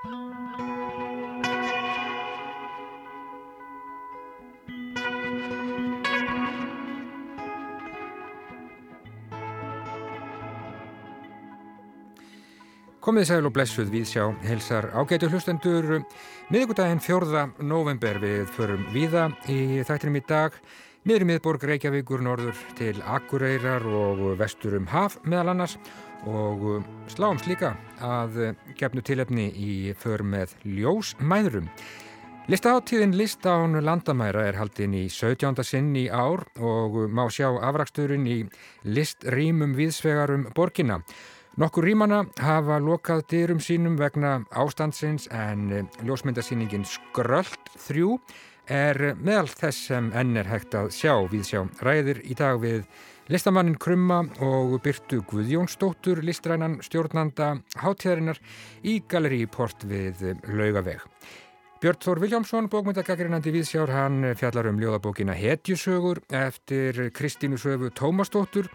Komið sæl og blessuð við sjá helsar ágætu hlustendur miðugudaginn 4. november við förum viða í þættinum í dag miður miðborg Reykjavíkur norður til Akureyrar og vestur um haf meðal annars og sláumst líka að gefnu tilefni í för með ljósmæðurum. Listaháttíðin Listán landamæra er haldinn í 17. sinn í ár og má sjá afraksturinn í listrýmum viðsvegarum borginna Nokkur rímana hafa lokað dyrum sínum vegna ástandsins en eh, ljósmyndasýningin Skröld 3 er meðal þess sem enn er hægt að sjá við sjá ræðir í dag við listamannin Krumma og Byrtu Guðjónsdóttur listrænan stjórnanda hátíðarinnar í Galeri Port við Laugaveg. Björn Þór Viljámsson, bókmyndagagirinandi viðsjár, hann fjallar um ljóðabókina Hetjusögur eftir Kristínu Söfu Tómasdóttur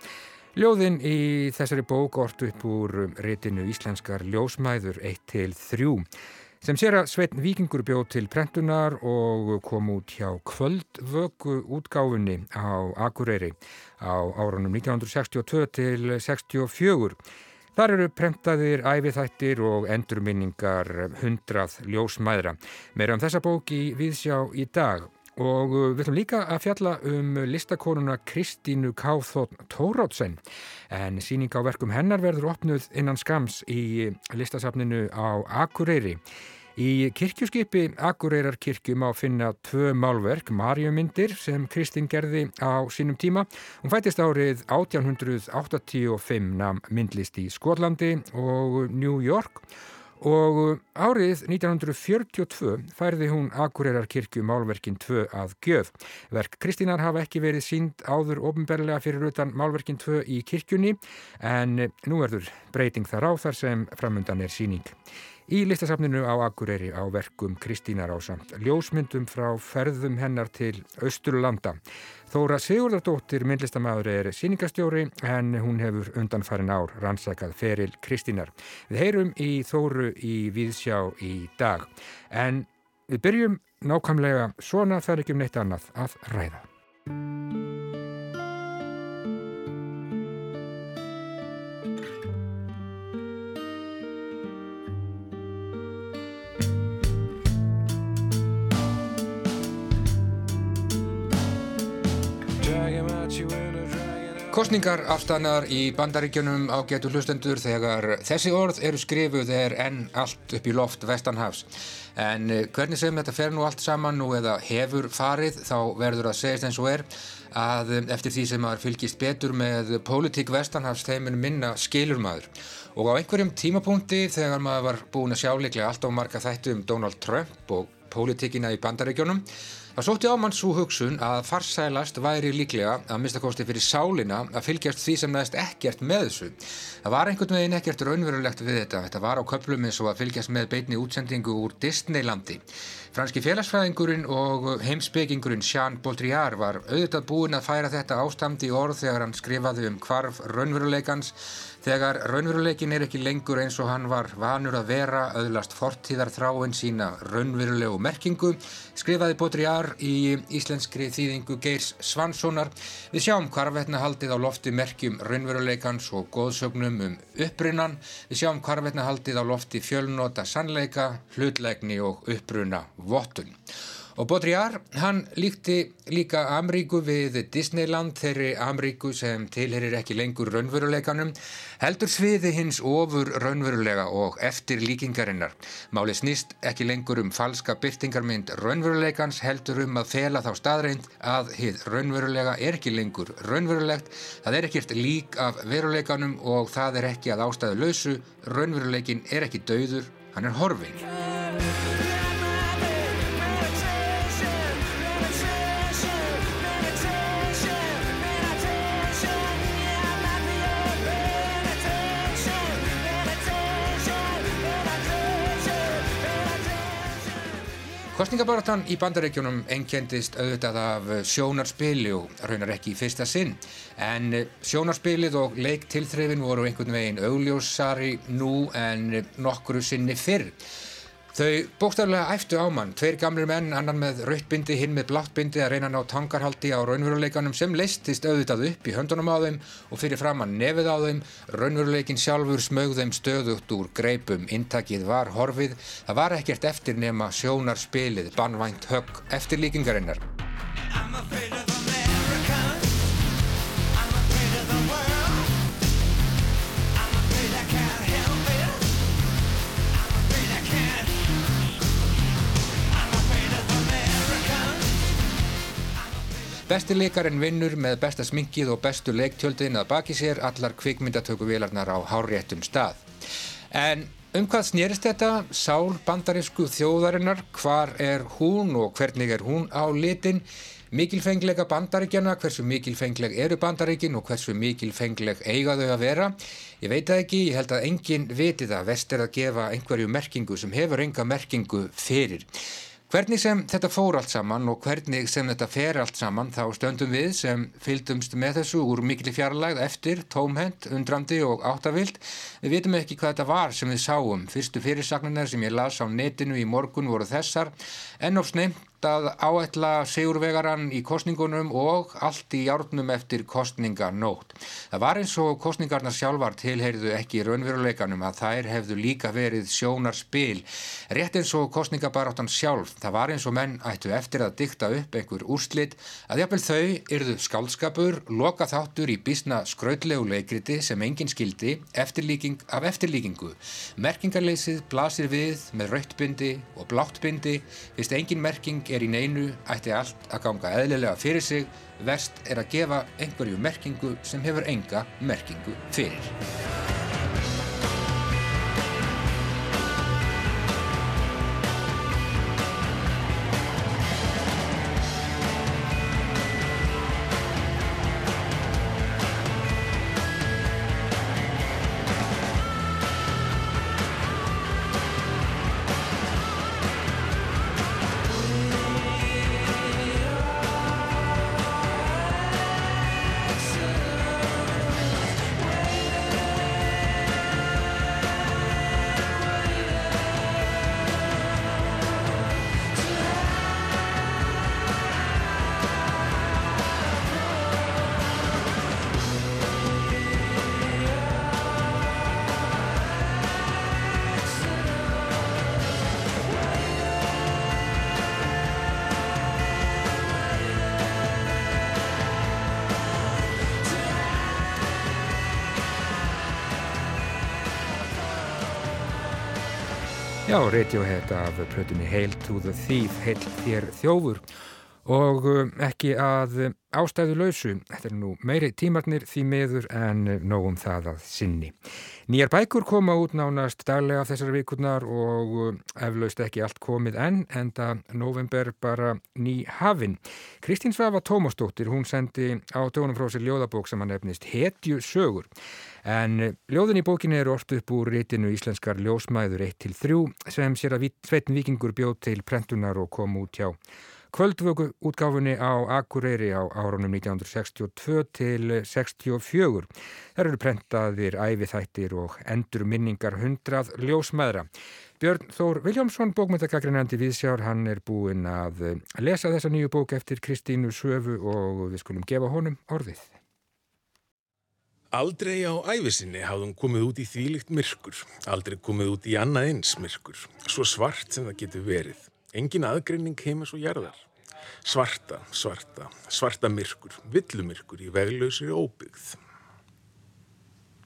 Ljóðin í þessari bók ortu upp úr reytinu Íslenskar ljósmæður 1-3 sem sér að Sveitn Víkingur bjóð til prentunar og kom út hjá kvöldvöku útgáfunni á Akureyri á árunum 1962 til 64. Þar eru prentaðir æfithættir og endurminningar hundrað ljósmæðra. Meira um þessa bók í viðsjá í dag og uh, við ætlum líka að fjalla um listakonuna Kristínu Káþótt Tórótsen en síning á verkum hennar verður opnuð innan skams í listasafninu á Akureyri. Í kirkjuskipi Akureyrar kirkju má finna tvö málverk, Marjumyndir sem Kristín gerði á sínum tíma. Hún fætist árið 1885 namn myndlist í Skotlandi og New York og uh, árið 1942 færði hún Akureyrar kirkju málverkin 2 að gjöf. Verk Kristínar hafa ekki verið sínd áður ofinberlega fyrir utan málverkin 2 í kirkjunni en nú verður breyting þar á þar sem framundan er síning í listasafninu á Akureyri á verkum Kristínar ásamt ljósmyndum frá ferðum hennar til Östurlanda. Þóra Sigurðardóttir myndlistamæður er síningastjóri en hún hefur undanfarin ár rannsakað feril Kristínar. Við heyrum í Þóru í Víðsjá í dag en við byrjum nákvæmlega svona þar ekki um neitt annað að ræða. Kostningar afstannar í bandaríkjunum á getur hlustendur þegar þessi orð eru skrifuð er enn allt upp í loft vestanhafs. En eh, hvernig sem þetta fer nú allt saman nú eða hefur farið þá verður að segjast eins og er að eftir því sem maður fylgist betur með pólitík vestanhafs þeiminn minna skilur maður. Og á einhverjum tímapunkti þegar maður var búin að sjá líklega allt á marga þættu um Donald Trump og pólitíkina í bandaríkjunum Það sótti á mann svo hugsun að farsælast væri líklega að mistakosti fyrir sálina að fylgjast því sem næst ekkert með þessu. Það var einhvern veginn ekkert raunverulegt við þetta. Þetta var á köplum eins og að fylgjast með beitni útsendingu úr Disneylandi. Franski félagsfræðingurinn og heimsbyggingurinn Jean Baudrillard var auðvitað búinn að færa þetta ástand í orð þegar hann skrifaði um hvarf raunveruleikans Þegar raunveruleikin er ekki lengur eins og hann var vanur að vera öðlast fortíðar þráinn sína raunverulegu merkingu, skrifaði Baudrillard í íslenskri þýðingu Geirs Svanssonar. Við sjáum hvarvetna haldið á lofti merkjum raunveruleikans og góðsögnum um uppbrunnan. Við sjáum hvarvetna haldið á lofti fjölnota sannleika, hlutlegni og uppbrunna vottun. Og Baudrillard, hann líkti líka Amríku við Disneyland, þeirri Amríku sem tilherir ekki lengur raunveruleikanum, heldur sviði hins ofur raunverulega og eftir líkingarinnar. Máli snýst ekki lengur um falska byrtingarmynd raunveruleikans, heldur um að fela þá staðreind að hið raunverulega er ekki lengur raunverulegt, það er ekkert lík af veruleikanum og það er ekki að ástæðu lausu, raunveruleikin er ekki dauður, hann er horfing. Kostningabaratan í bandarækjunum ennkendist auðvitað af sjónarspili og raunar ekki í fyrsta sinn en sjónarspilið og leiktilþrifin voru einhvern veginn augljósari nú en nokkru sinni fyrr. Þau bókstaflega æftu á mann, tveir gamlir menn, annan með rautbindi, hinn með bláttbindi að reyna að ná tangarhaldi á raunveruleikanum sem leistist auðvitað upp í höndunum á þeim og fyrir fram að nefið á þeim. Raunveruleikin sjálfur smög þeim stöðugt úr greipum, intakið var horfið, það var ekkert eftir nema sjónarspilið, bannvænt högg eftir líkingarinnar. Besti leikarinn vinnur með besta sminkið og bestu leiktjöldin að baki sér allar kvikmyndatöku vélarnar á háréttum stað. En um hvað snýrist þetta? Sál bandarísku þjóðarinnar, hvar er hún og hvernig er hún á litin? Mikilfenglega bandaríkjana, hversu mikilfengleg eru bandaríkin og hversu mikilfengleg eiga þau að vera? Ég veit það ekki, ég held að enginn viti það, vest er að gefa einhverju merkingu sem hefur enga merkingu fyrir. Hvernig sem þetta fór allt saman og hvernig sem þetta fer allt saman þá stöndum við sem fylgdumst með þessu úr mikli fjarlægð eftir, tómhend, undrandi og áttavild. Við vitum ekki hvað þetta var sem við sáum. Fyrstu fyrirsagnar sem ég las á netinu í morgun voru þessar. Enn of snemt að áætla segurvegaran í kostningunum og allt í járnum eftir kostninganótt. Það var eins og kostningarna sjálfar tilheyrðu ekki í raunveruleikanum að þær hefðu líka verið sjónar spil. Rétt eins og kostningabaráttan sjálf, það var eins og menn ættu eftir að dykta upp einhver úrslit að jafnvel þau yrðu skálskapur, loka þáttur í bísna skrautlegu leikriti sem enginn skildi, eftirlíking af eftirlíkingu. Merkingarleysið blasir við með rautbindi og bláttbindi, fyrst engin merking er í neinu ætti allt að ganga eðlilega fyrir sig, verst er að gefa einhverju merkingu sem hefur enga merkingu fyrir. Radiohead af plötunni Hail to the Thief, Hail þér þjófur og um, ekki að ástæðu lausu. Þetta er nú meiri tímarnir því meður en nógum það að sinni. Nýjar bækur koma út nánast daglega þessar vikurnar og um, eflaust ekki allt komið enn, enda november bara ný hafinn. Kristín Svafa Tómasdóttir, hún sendi á dögunum frá sér ljóðabók sem hann efnist Hetju sögur. En eh, ljóðin í bókinni eru orðið upp úr rítinu Íslenskar ljósmæður 1-3 sem sér að Sveitin Vikingur bjóð til prentunar og kom út hjá kvöldvöku útgáfunni á Akureyri á árunum 1962 til 64. Það eru prentaðir æviþættir og endur minningar hundrað ljósmæðra. Björn Þór Viljámsson, bókmyndagagrinandi viðsjár, hann er búinn að lesa þessa nýju bók eftir Kristínu Söfu og við skulum gefa honum orðið. Aldrei á æfisinni hafði hún komið út í þvílikt myrkur, aldrei komið út í annað eins myrkur, svo svart sem það getur verið. Engin aðgreining heimis og jarðar. Svarta, svarta, svarta myrkur, villumyrkur í veglausri óbyggð.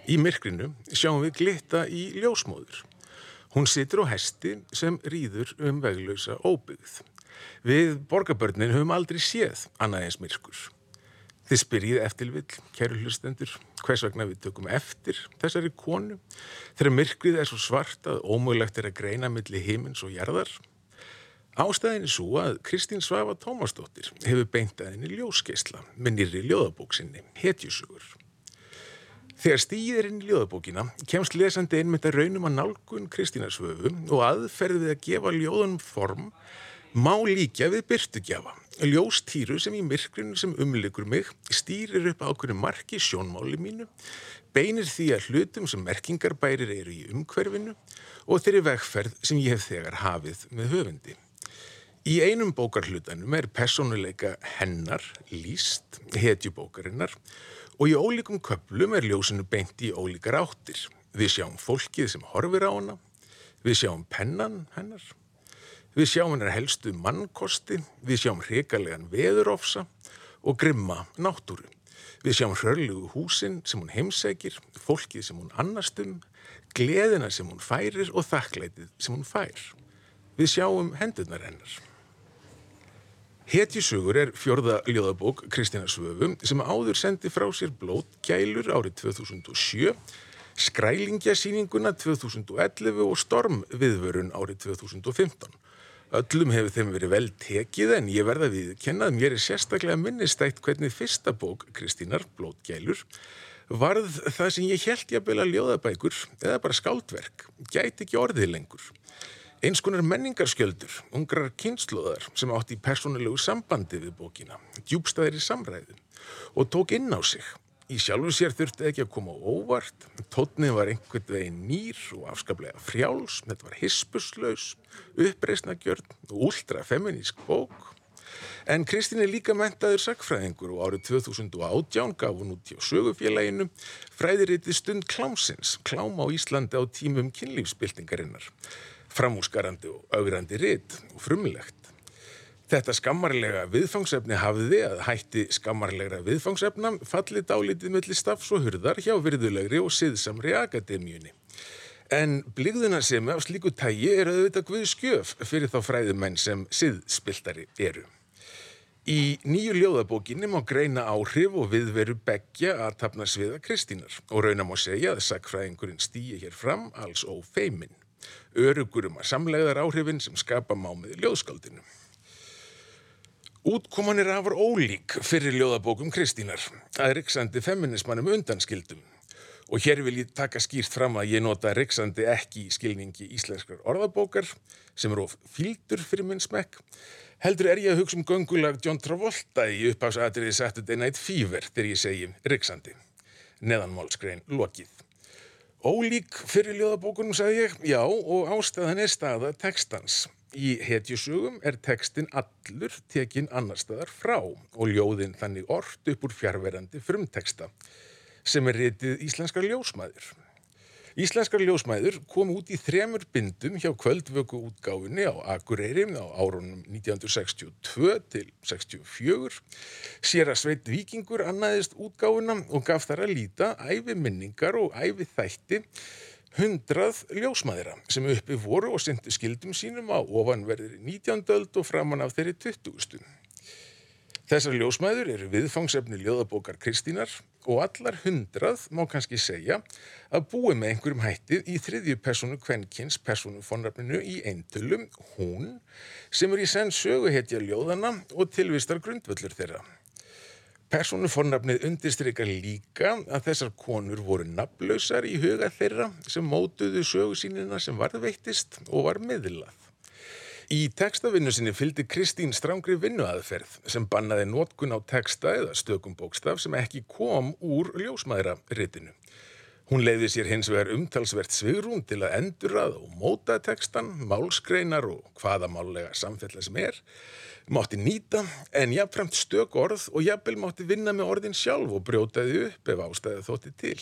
Í myrkrinu sjáum við glitta í ljósmóður. Hún situr á hesti sem rýður um veglausa óbyggð. Við borgarbörnin höfum aldrei séð annað eins myrkur. Þið spyrjið eftirvill, kæru hlustendur, hvers vegna við tökum eftir þessari konu þegar myrkrið er svo svart að ómögulegt er að greina millir himins og jarðar. Ástæðin er svo að Kristín Svafa Tómasdóttir hefur beintaðinni ljóskeisla með nýri ljóðabóksinni, Hetjusugur. Þegar stýðir í ljóðabókina kemst lesandi einmitt að raunum að nálgun Kristínarsvöfu og aðferði að gefa ljóðunum form má líka við byrtugjafa ljóstýru sem í myrkrinu sem umlikur mig stýrir upp ákveðinu marki sjónmáli mínu beinir því að hlutum sem merkingarbærir eru í umhverfinu og þeirri vegferð sem ég hef þegar hafið með höfundi. Í einum bókarhlutanum er personuleika hennar, líst, hetjubókarinnar og í ólíkum köplum er ljósinu beint í ólíkar áttir. Við sjáum fólkið sem horfir á hana, við sjáum pennan hennar, við sjáum hennar helstu mannkosti, við sjáum hrikalegan veðurofsa og grimma náttúru. Við sjáum hrörlugu húsin sem hún heimsækir, fólkið sem hún annastum, gleðina sem hún færir og þakklætið sem hún fær. Við sjáum hendurnar hennar. Hetjisugur er fjörða ljóðabók Kristina Svöfu sem áður sendi frá sér blót gælur árið 2007, skrælingjasýninguna 2011 og stormviðvörun árið 2015. Öllum hefur þeim verið vel tekið en ég verða við kennað mér er sérstaklega minnistætt hvernig fyrsta bók Kristínar, Blótgælur, varð það sem ég held ég að beila ljóðabækur eða bara skáldverk, gæti ekki orðið lengur. Eins konar menningarskjöldur, ungrar kynnslóðar sem átt í persónulegu sambandi við bókina, djúbstæðir í samræðin og tók inn á sig. Í sjálfu sér þurfti ekki að koma óvart, tótnið var einhvern veginn nýr og afskaplega frjáls, þetta var hispuslaus, uppreysnagjörn og ultrafeminísk bók. En Kristín er líka mentaður sakfræðingur og árið 2018 gaf hún út hjá sögufélaginu fræðiriti stund klámsins, klám á Íslandi á tímum kynlífsbyltingarinnar, framúsgarandi og augrandi rit og frumlegt. Þetta skammarlega viðfangsefni hafiði að hætti skammarlegra viðfangsefna falli dálítið melli stafs og hurðar hjá virðulegri og siðsamri akademíunni. En blíðuna sem af slíku tægi er auðvitað guð skjöf fyrir þá fræðumenn sem siðspiltari eru. Í nýju ljóðabókinni má greina áhrif og viðveru begja að tapna sviða Kristínar og raunam á segja að sakfræðingurinn stýja hér fram alls ófeimin. Örugurum að samlegðar áhrifin sem skapa mámið ljóðskaldinu. Útkoman er afar ólík fyrir ljóðabókum Kristínar, að riksandi feminismannum undanskildum. Og hér vil ég taka skýrt fram að ég nota riksandi ekki í skilningi íslenskar orðabókar, sem er of fíldur fyrir minn smekk. Heldur er ég að hugsa um göngulag John Travolta í upphásatriði Saturday Night Fever þegar ég segi riksandi. Neðanmálskrein lokið. Ólík fyrir ljóðabókunum, sagði ég, já, og ástæðan er staða tekstans. Í hetjusugum er tekstin allur tekinn annar staðar frá og ljóðin þannig orrt upp úr fjárverandi frumteksta sem er reytið Íslenskar ljósmæður. Íslenskar ljósmæður kom út í þremur bindum hjá kvöldvöku útgáfinni á Akureyri á árunum 1962 til 64. Sér að Sveit Víkingur annaðist útgáfina og gaf þar að líta æfi minningar og æfi þætti hundrað ljósmaðira sem uppi voru og syndu skildum sínum á ofanverðir 19. öld og framann af þeirri 20. Þessar ljósmaður eru viðfangsefni ljóðabókar Kristínar og allar hundrað má kannski segja að búi með einhverjum hættið í þriðju personu kvenkins personu fónrafninu í eintölum hún sem er í senn söguhetja ljóðana og tilvistar grundvöllur þeirra. Personufornafnið undirstrykar líka að þessar konur voru naflausar í huga þeirra sem mótuðu sögusínina sem varðveittist og var miðlað. Í tekstavinnu sinni fylgdi Kristín strángri vinnuaðferð sem bannaði nótkun á teksta eða stökum bókstaf sem ekki kom úr ljósmaðra ritinu. Hún leiði sér hins vegar umtalsvert svigrún til að endurrað og móta tekstan, málskreinar og hvaða málega samfella sem er mátti nýta en jáfnframt stök orð og jafnvel mátti vinna með orðin sjálf og brjótaði upp ef ástæði þótti til.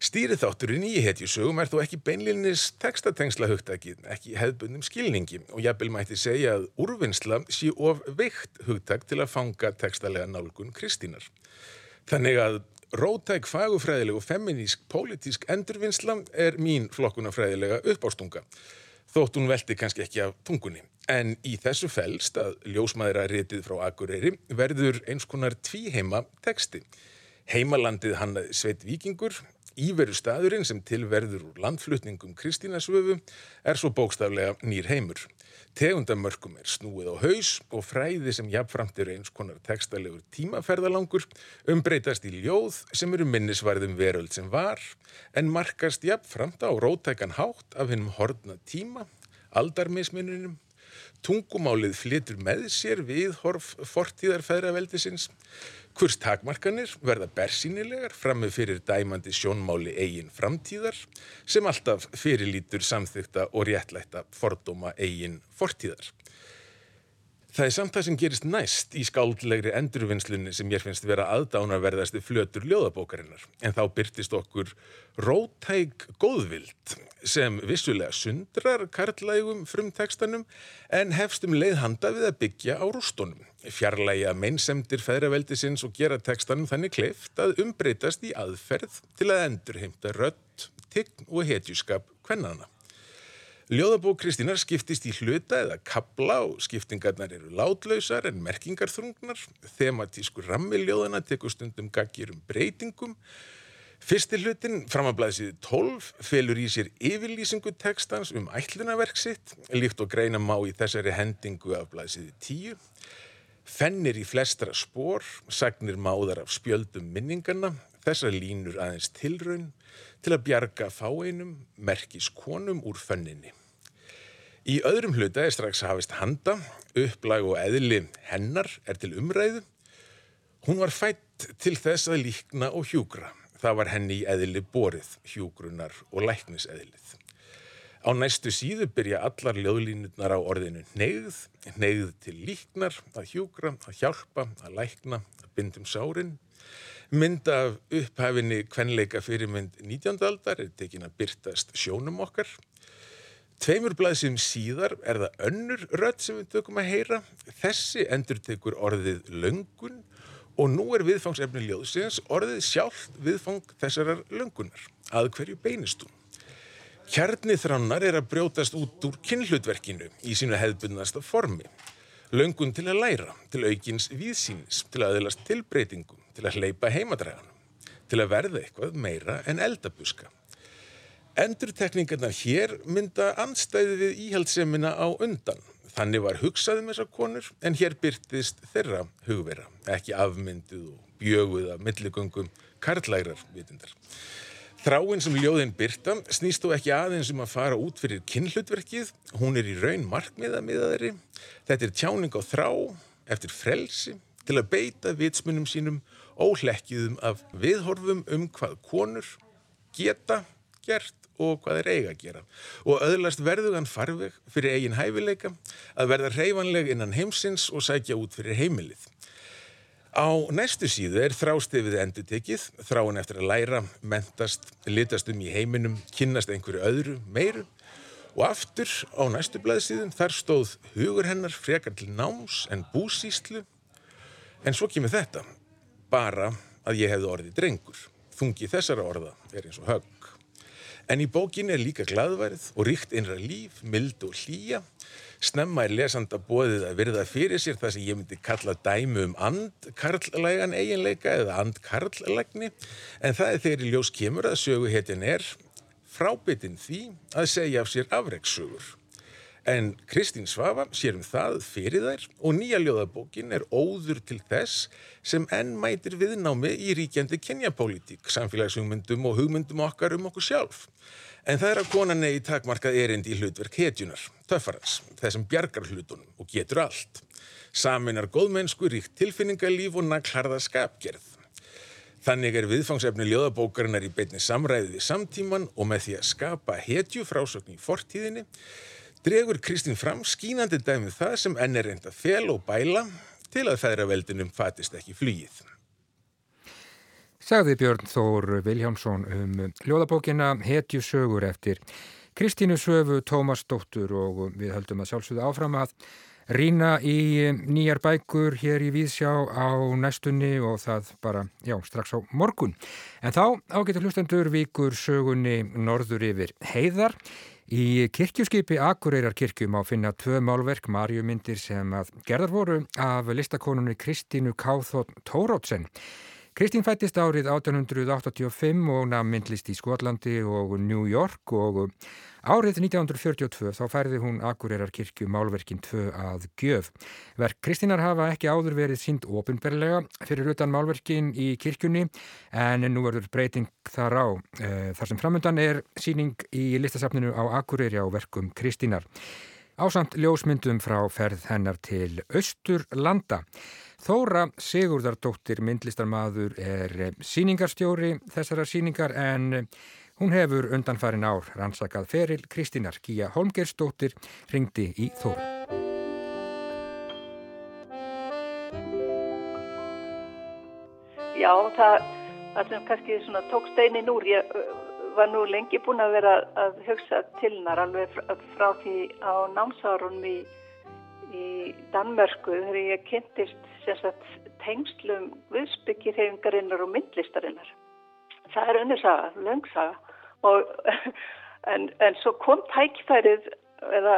Stýrið þátturinn í hetjusögum er þó ekki beinlinnis tekstatengsla hugtakið, ekki hefðbundum skilningi og jafnvel mætti segja að úrvinnsla sé of veikt hugtak til að fanga tekstalega nálgun Kristínar. Þannig að rótæk fagufræðileg og feminísk pólitísk endurvinnsla er mín flokkunafræðilega uppástunga þótt hún veldi kannski ekki af tungunni. En í þessu fælst að ljósmaðuraritið frá Akureyri verður eins konar tvíheima teksti. Heimalandið hann sveit vikingur, íveru staðurinn sem tilverður úr landflutningum Kristínasvöfu er svo bókstaflega nýr heimur. Tegundamörkum er snúið á haus og fræði sem jafnframt eru eins konar tekstalegur tímaferðalangur umbreytast í ljóð sem eru minnisvarðum veröld sem var en markast jafnframt á rótækan hátt af hennum hortna tíma, aldarmisminnunum Tungumálið flytur með sér við horf fortíðar feðraveldisins. Hvers takmarkanir verða bersýnilegar framið fyrir dæmandi sjónmáli eigin framtíðar sem alltaf fyrirlítur samþykta og réttlætta fordóma eigin fortíðar. Það er samt það sem gerist næst í skáldlegri endurvinnslunni sem ég finnst vera aðdánaverðasti flötur ljóðabókarinnar. En þá byrtist okkur rótæk góðvild sem vissulega sundrar karlægum frum tekstanum en hefstum leiðhanda við að byggja á rústunum. Fjarlæga meinsemdir feðraveldisins og gera tekstanum þannig kleift að umbreytast í aðferð til að endurheimta rött, tign og hetjuskap hvennana. Ljóðabók Kristínar skiptist í hluta eða kabla og skiptingarnar eru látlausar en merkingarþrungnar. Thematísku rammiljóðana tekur stundum gaggir um breytingum. Fyrsti hlutin, framablaðsið 12, felur í sér yfirlýsingu tekstans um ætlunaverk sitt, líkt og greina má í þessari hendingu af blaðsið 10. Fennir í flestra spór, sagnir máðar af spjöldum minningarna, þessar línur aðeins tilraun til að bjarga fáeinum, merkis konum úr fönninni. Í öðrum hluta er strax hafist handa, upplag og eðli hennar er til umræðu. Hún var fætt til þess að líkna og hjúgra. Það var henni í eðli borið, hjúgrunar og lækniseðlið. Á næstu síðu byrja allar ljóðlínutnar á orðinu neyð, neyð til líknar, að hjúgra, að hjálpa, að lækna, að bindum sárin. Mynd af upphafinni kvenleika fyrirmynd 19. aldar er tekin að byrtast sjónum okkar. Tveimur blaðsum síðar er það önnur rödd sem við tökum að heyra. Þessi endur tekur orðið löngun og nú er viðfangsefni ljóðsins orðið sjálf viðfang þessarar löngunar. Að hverju beinist hún? Kjarnið þrannar er að brjótast út úr kynhlutverkinu í sínu hefðbundnasta formi. Löngun til að læra, til aukins víðsýnis, til að aðeilast tilbreytingum, til að hleypa heimadræðanum, til að verða eitthvað meira en eldabuska. Endurtekningarnar hér mynda anstæði við íhaldsemina á undan. Þannig var hugsaðum þessar konur en hér byrtist þeirra hugvera, ekki afmynduð og bjöguð af milligöngum karlærar vitundar. Þráinn sem ljóðin byrta snýst þú ekki aðeins um að fara út fyrir kynhlutverkið, hún er í raun markmiða miðaðri. Þetta er tjáning á þrá eftir frelsi til að beita vitsmunum sínum óhlekkiðum af viðhorfum um hvað konur geta gert og hvað er eiga að gera og öðlast verðugan farveg fyrir eigin hæfileika að verða hreyfanleg innan heimsins og sækja út fyrir heimilið. Á næstu síðu er þrástefið endur tekið, þráin eftir að læra, mentast, litast um í heiminum, kynnast einhverju öðru, meiru og aftur á næstu blaðsíðum þar stóð hugur hennar frekar til náms en búsíslu en svo kemur þetta, bara að ég hefði orðið drengur. Þungi þessara orða er eins og högg. En í bókin er líka gladværið og ríkt innra líf, mild og hlýja. Snemma er lesanda bóðið að virða fyrir sér það sem ég myndi kalla dæmu um andkarlægan eiginleika eða andkarlægni. En það er þegar í ljós kemur að sögu hetin er frábyttin því að segja af sér afreikssögur. En Kristín Svafa sér um það fyrir þær og nýja ljóðabókin er óður til þess sem enn mætir viðnámi í ríkjandi kynjapolítík, samfélagshugmyndum og hugmyndum okkar um okkur sjálf. En það er að konan eigi takmarkað erind í hlutverk hetjunar, töffarans, þessum bjargar hlutunum og getur allt. Saminar góðmennsku, ríkt tilfinningalíf og naklarða skapgerð. Þannig er viðfangsefni ljóðabókarinnar í beitni samræði við samtíman og með því að skapa hetju frásögn í fortíðinni dregur Kristín fram skínandi dæmið um það sem enn er reynd að fel og bæla til að feðraveldinum fatist ekki flýið. Sagði Björn Þór Viljámsson um hljóðabókina Hetjusögur eftir Kristínu Söfu, Tómas Dóttur og við höldum að sjálfsögðu áfram að rína í nýjar bækur hér í Víðsjá á næstunni og það bara, já, strax á morgun. En þá ágetur hlustendur vikur sögunni norður yfir heiðar Í kirkjuskipi Akureyrar kirkjum á finna tvö málverk marjumyndir sem að gerðar voru af listakonunni Kristínu Káþótt Tórótsen. Kristín fættist árið 1885 og nafn myndlist í Skotlandi og New York og Árið 1942 þá færði hún Akureyrar kirkju málverkin 2 að gjöf. Verk Kristínar hafa ekki áður verið sínd ofinberlega fyrir utan málverkin í kirkjunni en nú verður breyting þar á. E, þar sem framöndan er síning í listasafninu á Akureyri á verkum Kristínar. ásamt ljósmyndum frá ferð hennar til Östurlanda. Þóra Sigurðardóttir myndlistarmadur er síningarstjóri þessara síningar en hún hefur undanfarin ár rannsakað feril Kristínar Gíja Holmgersdóttir ringdi í Þóra. Já, það, það sem kannski tók steinin úr, ég var nú lengi búin að vera að hugsa til hennar alveg frá því á námsárunum í, í Danmörku þegar ég kynntist tengslum viðsbyggirhefingarinnar og myndlistarinnar. Það er unnursaga, löngsaga og en, en svo kom tækfærið eða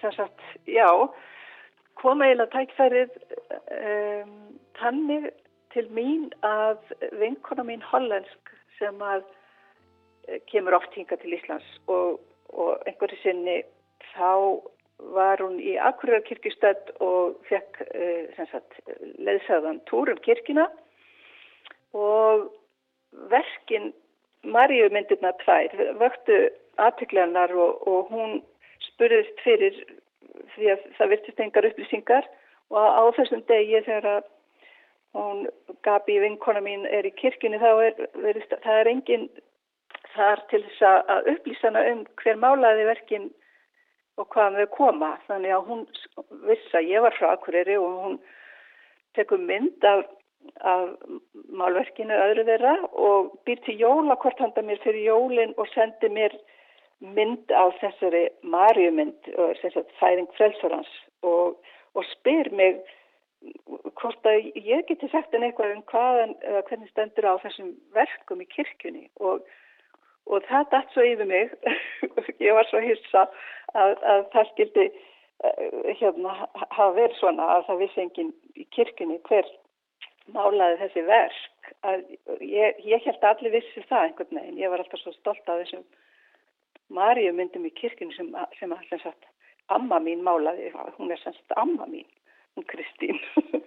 sem sagt, já kom eiginlega tækfærið um, tannig til mín að vinkona mín hollensk sem að eh, kemur oft hinga til Íslands og, og einhverju sinni þá var hún í Akureyrakirkjustöld og fekk uh, leðsæðan túrum kirkina og verkin Maríu myndirna tvær vöktu aðtökleganar og, og hún spurðist fyrir því að það virtist engar upplýsingar. Og á þessum degi þegar hún Gabi vinkona mín er í kirkjunni þá er verið, það er enginn þar til þess að upplýsana um hver málaði verkin og hvaðan þau koma. Þannig að hún viss að ég var frá Akureyri og hún tekur mynd af, af málverkinu öðru þeirra og býr til jólakort handa mér fyrir jólin og sendi mér mynd á þessari marjumynd og þessari færing frelsvarans og, og spyr mig hvort að ég geti sagt en eitthvað um hvaðan hvernig stendur á þessum verkum í kirkjunni. Og, og það dætt svo yfir mig. Ég var svo hissa að, að það skildi uh, hérna hafa verið svona að það vissi enginn í kirkjunni hver málaði þessi verk. Að ég, ég held allir vissi það einhvern veginn, ég var alltaf svo stolt af þessum Marju myndum í kirkjunni sem, sem allir satt amma mín málaði, hún er semst amma mín Kristín.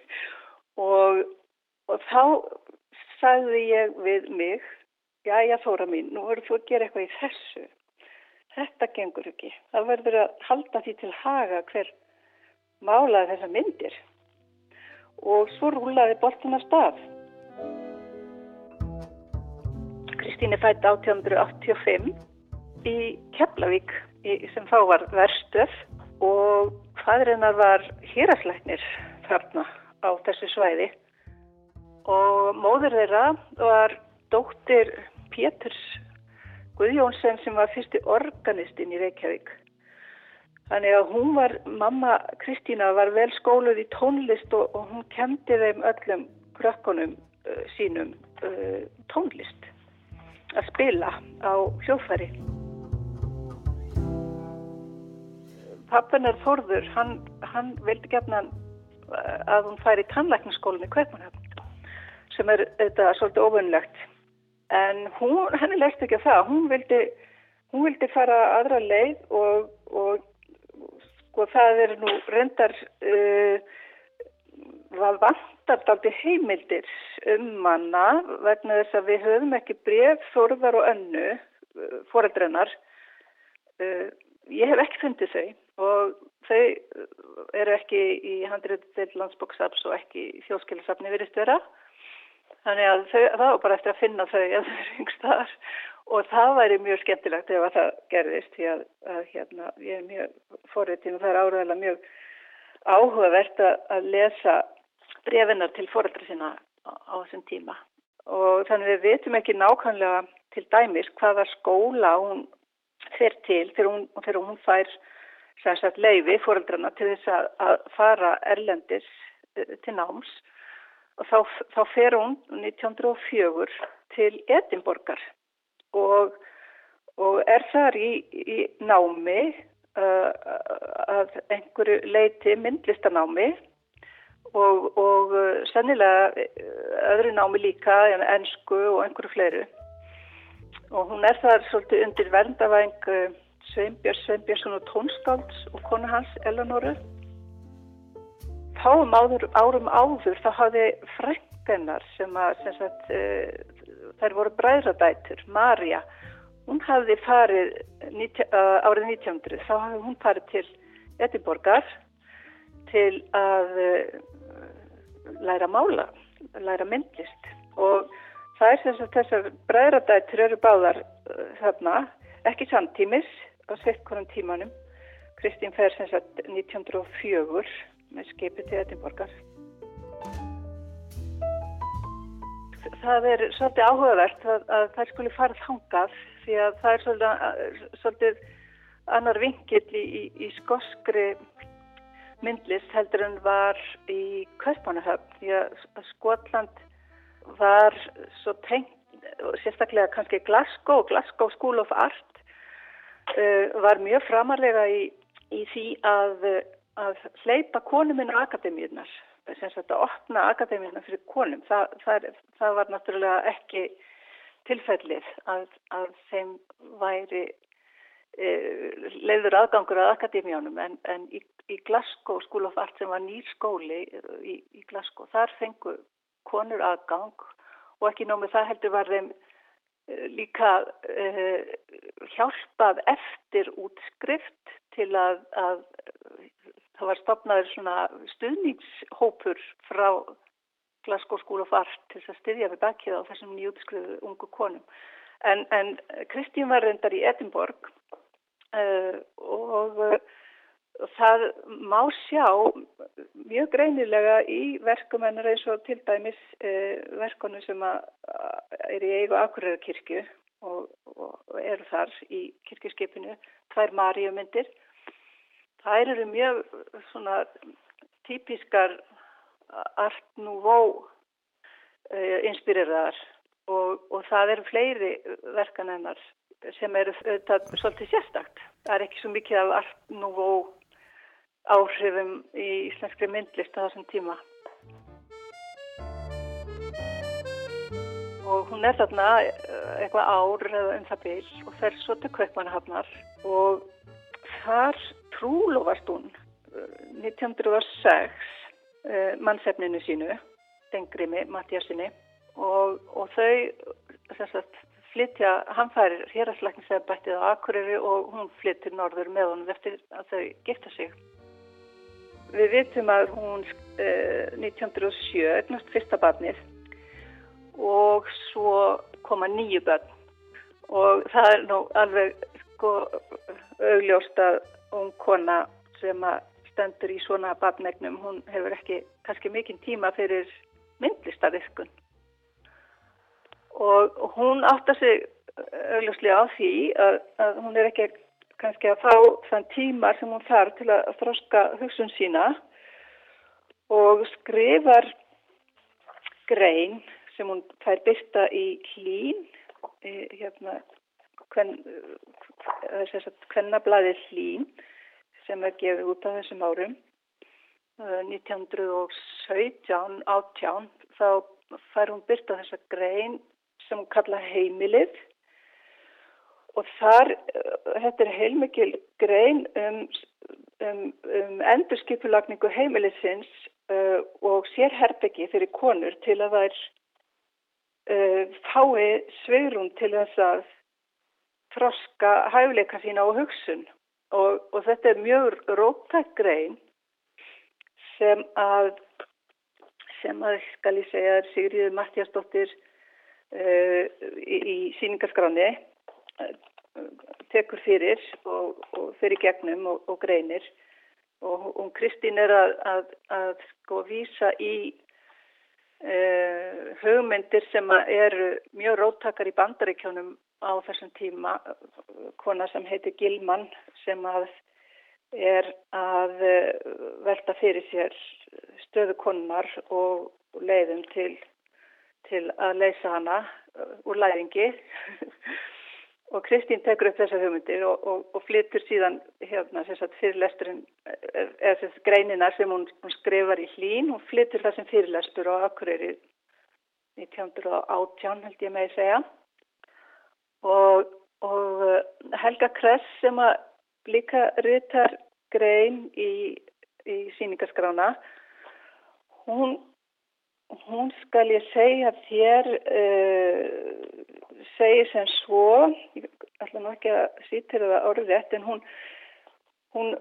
Og, og þá sagði ég við mig já já þóra mín, nú verður þú að gera eitthvað í þessu þetta gengur ekki. Það verður að halda því til haga hver málaði þessa myndir. Og svo rúlaði boltina stað. Kristín er fætt 1885 í Keflavík sem þá var verstöð og fadrinnar var hýrasleiknir þarna á þessu svæði. Og móður þeirra var dóttir Péturs Guðjónsson sem var fyrsti organistinn í Reykjavík. Þannig að hún var, mamma Kristína var vel skóluð í tónlist og, og hún kendi þeim öllum krökkunum uh, sínum uh, tónlist að spila á hljóðfæri. pappunar Þorður, hann, hann vildi gefna eh, að hún færi tannlækningsskólinni í Kveipmannhafn sem er þetta svolítið ofunlegt en hún, henni leist ekki að það. Hún vildi, hún vildi fara aðra leið og, og sko það er nú reyndar uh, var vantart aldrei heimildir um manna vegna þess að við höfum ekki bref Þorðar og önnu uh, foreldrennar uh, ég hef ekki fundið þau og þau eru ekki í handriðið til landsbóksaps og ekki í þjóðskilisafni virðist vera þannig að þau, það var bara eftir að finna þau að þau eru yngstaðar og það væri mjög skemmtilegt ef það gerðist því að, að hérna, ég er mjög forriðtíð og það er áraðilega mjög áhugavert að lesa brefinar til foreldra sína á, á þessum tíma. Og þannig við veitum ekki nákvæmlega til dæmis hvaða skóla hún fer til þegar hún, þegar hún fær sagt, leiði fóreldrana til þess að, að fara erlendis uh, til náms og þá, þá fer hún 1904 til Edinborgar og, og er þar í, í námi uh, að einhverju leiti myndlistanámi og, og uh, sennilega uh, öðru námi líka en ennsku og einhverju fleiru og hún er þar svolítið undir verndavæng Sveinbjörn Sveinbjörnsson og tónskálds og konu hans Eleonoru. Fáum áður, árum áður þá hafði frekkennar sem að sem sagt, uh, þær voru bræðradætur, Marja, hún hafði farið uh, árið 1900, þá hafði hún farið til Edinborgar til að uh, læra mála, læra myndlist og það er þess að þessar bræðradættur eru báðar þarna, ekki samtímis á sveitkonum tímanum. Kristín fer sem sagt 1904 með skipið til Edinborgar. Það er svolítið áhugavert að, að það skulle fara þangað því að það er svolítið, svolítið annar vingill í, í, í skoskri myndlist heldur en var í Kaupanahöfn því að Skotland var svo tengt, sérstaklega kannski Glasgow, Glasgow School of Art uh, var mjög framarlega í, í því að, að hleypa konuminn á akademíunar að opna akademíuna fyrir konum. Það, það, það var náttúrulega ekki tilfellið að, að þeim væri e, leiður aðgangur að akademíunum en, en í, í Glasgow School of Art sem var nýr skóli í, í Glasgow þar fengu konur aðgang og ekki nómið það heldur var þeim e, líka uh, hjálpað eftir útskrift til að, að það var stopnaður svona stuðningshópur frá Glasgow School of Art til að styðja við bakkið á þessum nýjútskriðu ungu konum. En, en Kristín var reyndar í Edinborg uh, og uh, það má sjá mjög greinilega í verkum hennar eins og til dæmis uh, verkonu sem er í eigu Akureyrakirkju og, og, og eru þar í kirkjuskipinu, tvær Maríumyndir þær eru mjög svona típiskar art nouveau uh, inspireraðar og, og það eru fleiri verkan hennar sem eru auðvitað svolítið sérstakt. Það er ekki svo mikið af art nouveau áhrifum í íslenskri myndlist á þessum tíma. Og hún er þarna eh, eitthvað ár eða um það byrj og fer svo til Kaupmannahafnar og þar trúlofast hún 1906 uh, mannsefninu sínu, Dengrimi Mattiasinni og, og þau sagt, flytja, hann færir héraslagslegsebættið á Akureyri og hún flyttir norður með honum eftir að þau gifta sig. Við vitum að hún uh, 1907 egnast fyrsta barnið og svo koma nýju börn og það er nú alveg sko augljóst að ung kona sem stendur í svona barnegnum, hún hefur ekki kannski mikinn tíma fyrir myndlistavirkun. Og hún áttar sig augljóslega á því að, að hún er ekki kannski að fá þann tíma sem hún þarf til að þroska hugsun sína og skrifar grein sem hún fær byrta í hlín, hérna, hvern, hvernablaði hlín sem er gefið út á þessum árum 1917 átján þá fær hún byrta þessa grein sem hún kalla heimilið. Og þar þetta er heilmikil grein um, um, um endurskipulagningu heimilisins uh, og sérherbyggi fyrir konur til að þær uh, fái sveirum til þess að þroska hæfleika sína á hugsun. Og, og þetta er mjög róttæk grein sem að sem að skal ég segja Sigriður Mattiasdóttir uh, í, í síningarskráni uh, tekur fyrir og, og fyrir gegnum og, og greinir. Og, og Kristín er að, að, að sko vísa í uh, hugmyndir sem eru mjög róttakar í bandaríkjónum á þessum tíma kona sem heitir Gilman sem að er að eh, velta fyrir sér stöðu konar og leiðum til, til að leysa hana eh, úr læringi. Og Kristín tekur upp þessa hugmyndir og, og, og flyttur síðan hérna fyrirlesturinn eh, eða þess greinina sem hún, hún skrifar í hlín. Og flyttur það sem fyrirlestur á Akureyri 1918 held ég með að segja og, og uh, Helga Kress sem að líka ryttar grein í, í síningaskrána hún, hún skal ég segja þér uh, segir sem svo ég ætla nú ekki að sýttir það árið rétt en hún, hún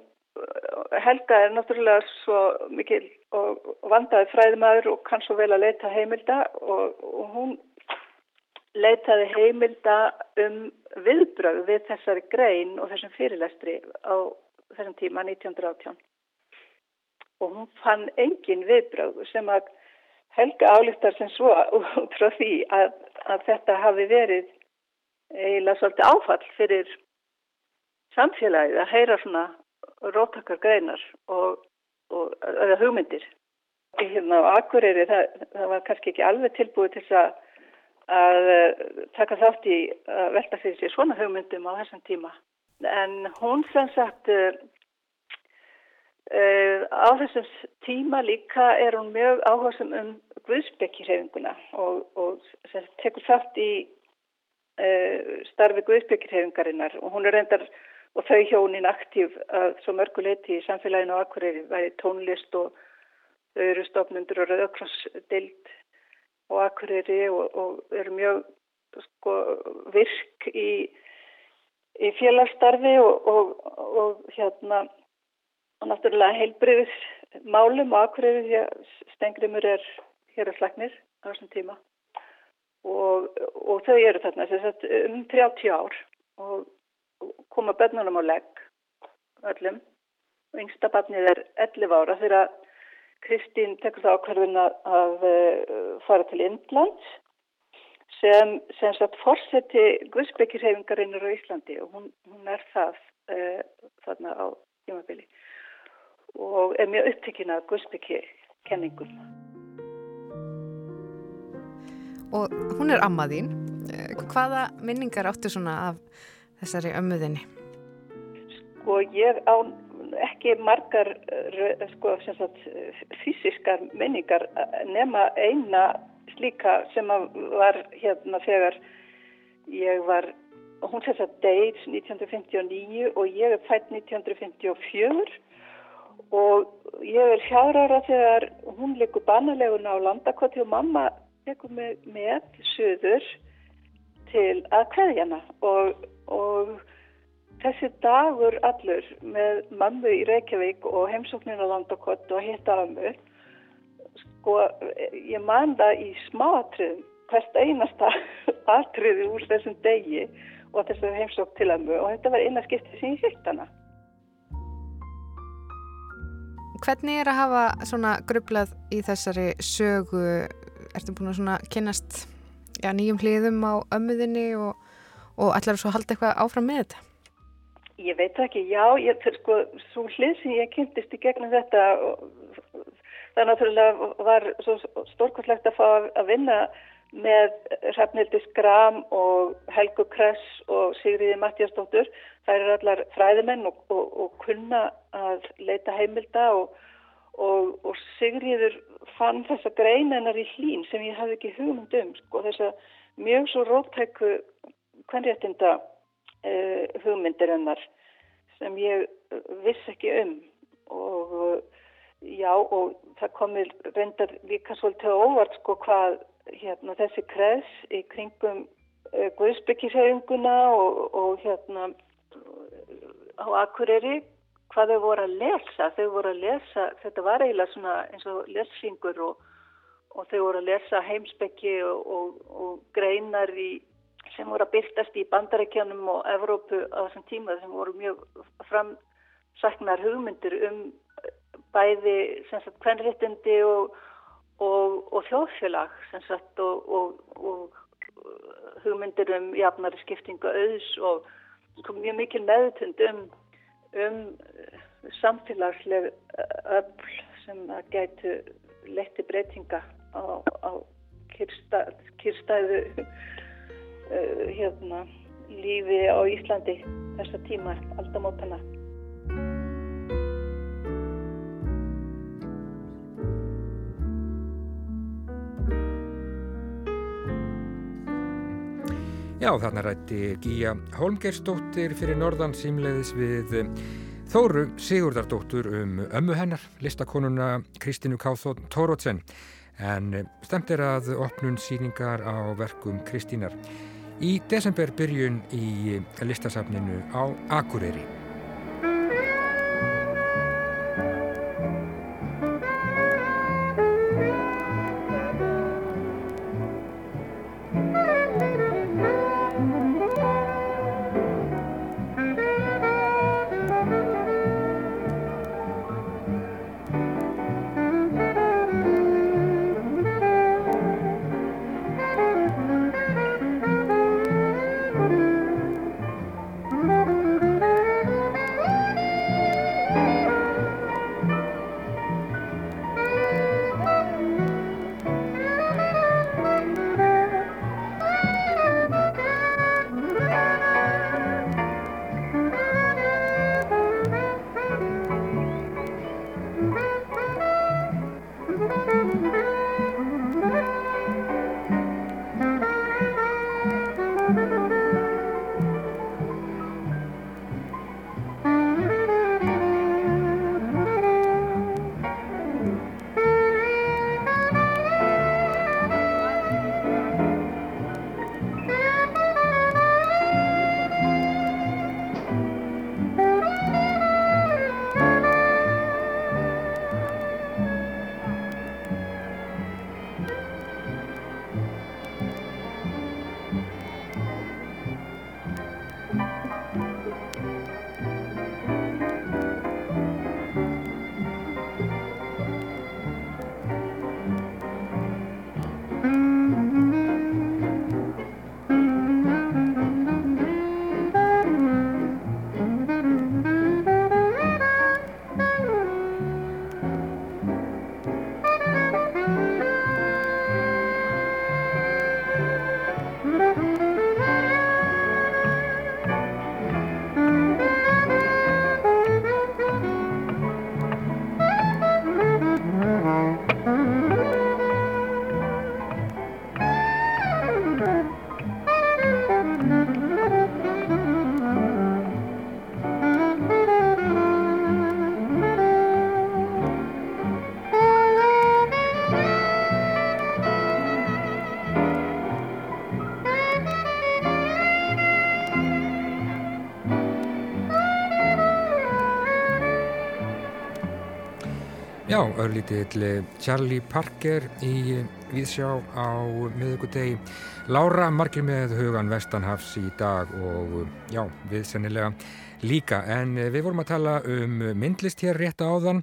Helga er náttúrulega svo mikil og vandaði fræðumæður og kann svo vel að leita heimilda og, og hún leitaði heimilda um viðbröð við þessari grein og þessum fyrirlestri á þessum tíma 1918 og hún fann engin viðbröð sem að Helga álíktar sem svo út frá því að, að þetta hafi verið eiginlega svolítið áfall fyrir samfélagið að heyra svona róttakar greinar og, og eða hugmyndir. Hérna á Akureyri það, það var kannski ekki alveg tilbúið til að, að taka þátt í að velta fyrir sig svona hugmyndum á þessum tíma. En hún sem sagt Uh, á þessum tíma líka er hún mjög áhersum um Guðsbyggjirhefinguna og, og tekur þátt í uh, starfi Guðsbyggjirhefingarinnar og hún er reyndar og þau hjónin aktív að svo mörguleiti í samfélaginu á Akureyri væri tónlist og þau eru stofnundur og rauðkrossdild og Akureyri og, og eru mjög sko, virk í, í félagsstarfi og, og hérna og náttúrulega heilbriðis málum og akkurýri því að stengrimur er hér að slagnir á þessum tíma. Og, og þau eru þarna um 30 ár og koma bennunum á legg öllum. Og yngsta barnið er 11 ára þegar Kristín tekur það ákvarðin að uh, fara til Indlands sem, sem sagt fórseti Guðsbyggjirhefingarinn á Íslandi og hún, hún er það uh, þarna á tímabili og er mjög upptekinn af Guðsbyggi kenningum. Og hún er ammaðín. Hvaða minningar áttu svona af þessari ömmuðinni? Sko ég á ekki margar sko, sagt, fysiskar minningar nema eina slíka sem var hérna þegar ég var, hún þess að deyð 1959 og ég er fætt 1954 og ég er fjárara þegar hún leikur bannaleguna á landakoti og mamma leikur með, með söður til að kveðjana og, og þessi dagur allur með mammu í Reykjavík og heimsóknin á landakoti og hitta aðmu sko ég man það í smáatriðum hvert einasta atriði úr þessum degi og þessum heimsók til aðmu og þetta var eina skipti sem ég hitt hana Hvernig er að hafa svona grublað í þessari sögu? Ertu búin að svona kynast já, nýjum hliðum á ömmuðinni og, og þú svo halda eitthvað áfram með þetta? Ég veit ekki, já, ég, sko, svo hlið sem ég kynntist í gegnum þetta það náttúrulega var svo stórkvæmslegt að fá að vinna með Hrafnildi Skram og Helgu Kress og Sigriði Mattiastóttur Það eru allar fræðimenn og, og, og kunna að leita heimilda og, og Sigriður fann þessa greinennar í hlín sem ég hafði ekki hugmynd um. Sko, þessa mjög svo róttæku hvernréttinda uh, hugmyndir hennar sem ég viss ekki um. Og já, og það komir reyndar líka svolítið óvart sko hvað hérna, þessi kreds í kringum uh, Guðsbyggishauguna og hérna á Akureyri hvað þau voru að lesa. Þau voru að lesa, þetta var eiginlega svona eins og lesfingur og, og þau voru að lesa heimsbyggi og, og, og greinar í, sem voru að byrtast í bandarækjanum og Evrópu á þessum tíma sem voru mjög framsaknar hugmyndir um bæði hvernréttindi og þjóðfélag sagt, og hugmyndir um jafnari skiptinga auðs og sko, mjög mikil meðutund um, um eh, samfélagsleg eh, öll sem gætu leti breytinga á, á kyrstæð, kyrstæðu uh, hérna, lífi á Íslandi þessa tíma aldamótana. Já, þarna rætti Gíja Holmgerstóttir fyrir norðan símleiðis við Þóru Sigurdardóttur um ömmu hennar, listakonuna Kristínu Káþótt Tórótsen en stemt er að opnun síningar á verkum Kristínar í desember byrjun í listasafninu á Akureyri. Já, örlítill Charlie Parker í Víðsjá á miðugudegi. Lára margir með hugan Vestanhafs í dag og já, við sennilega líka. En við vorum að tala um myndlist hér rétt áðan.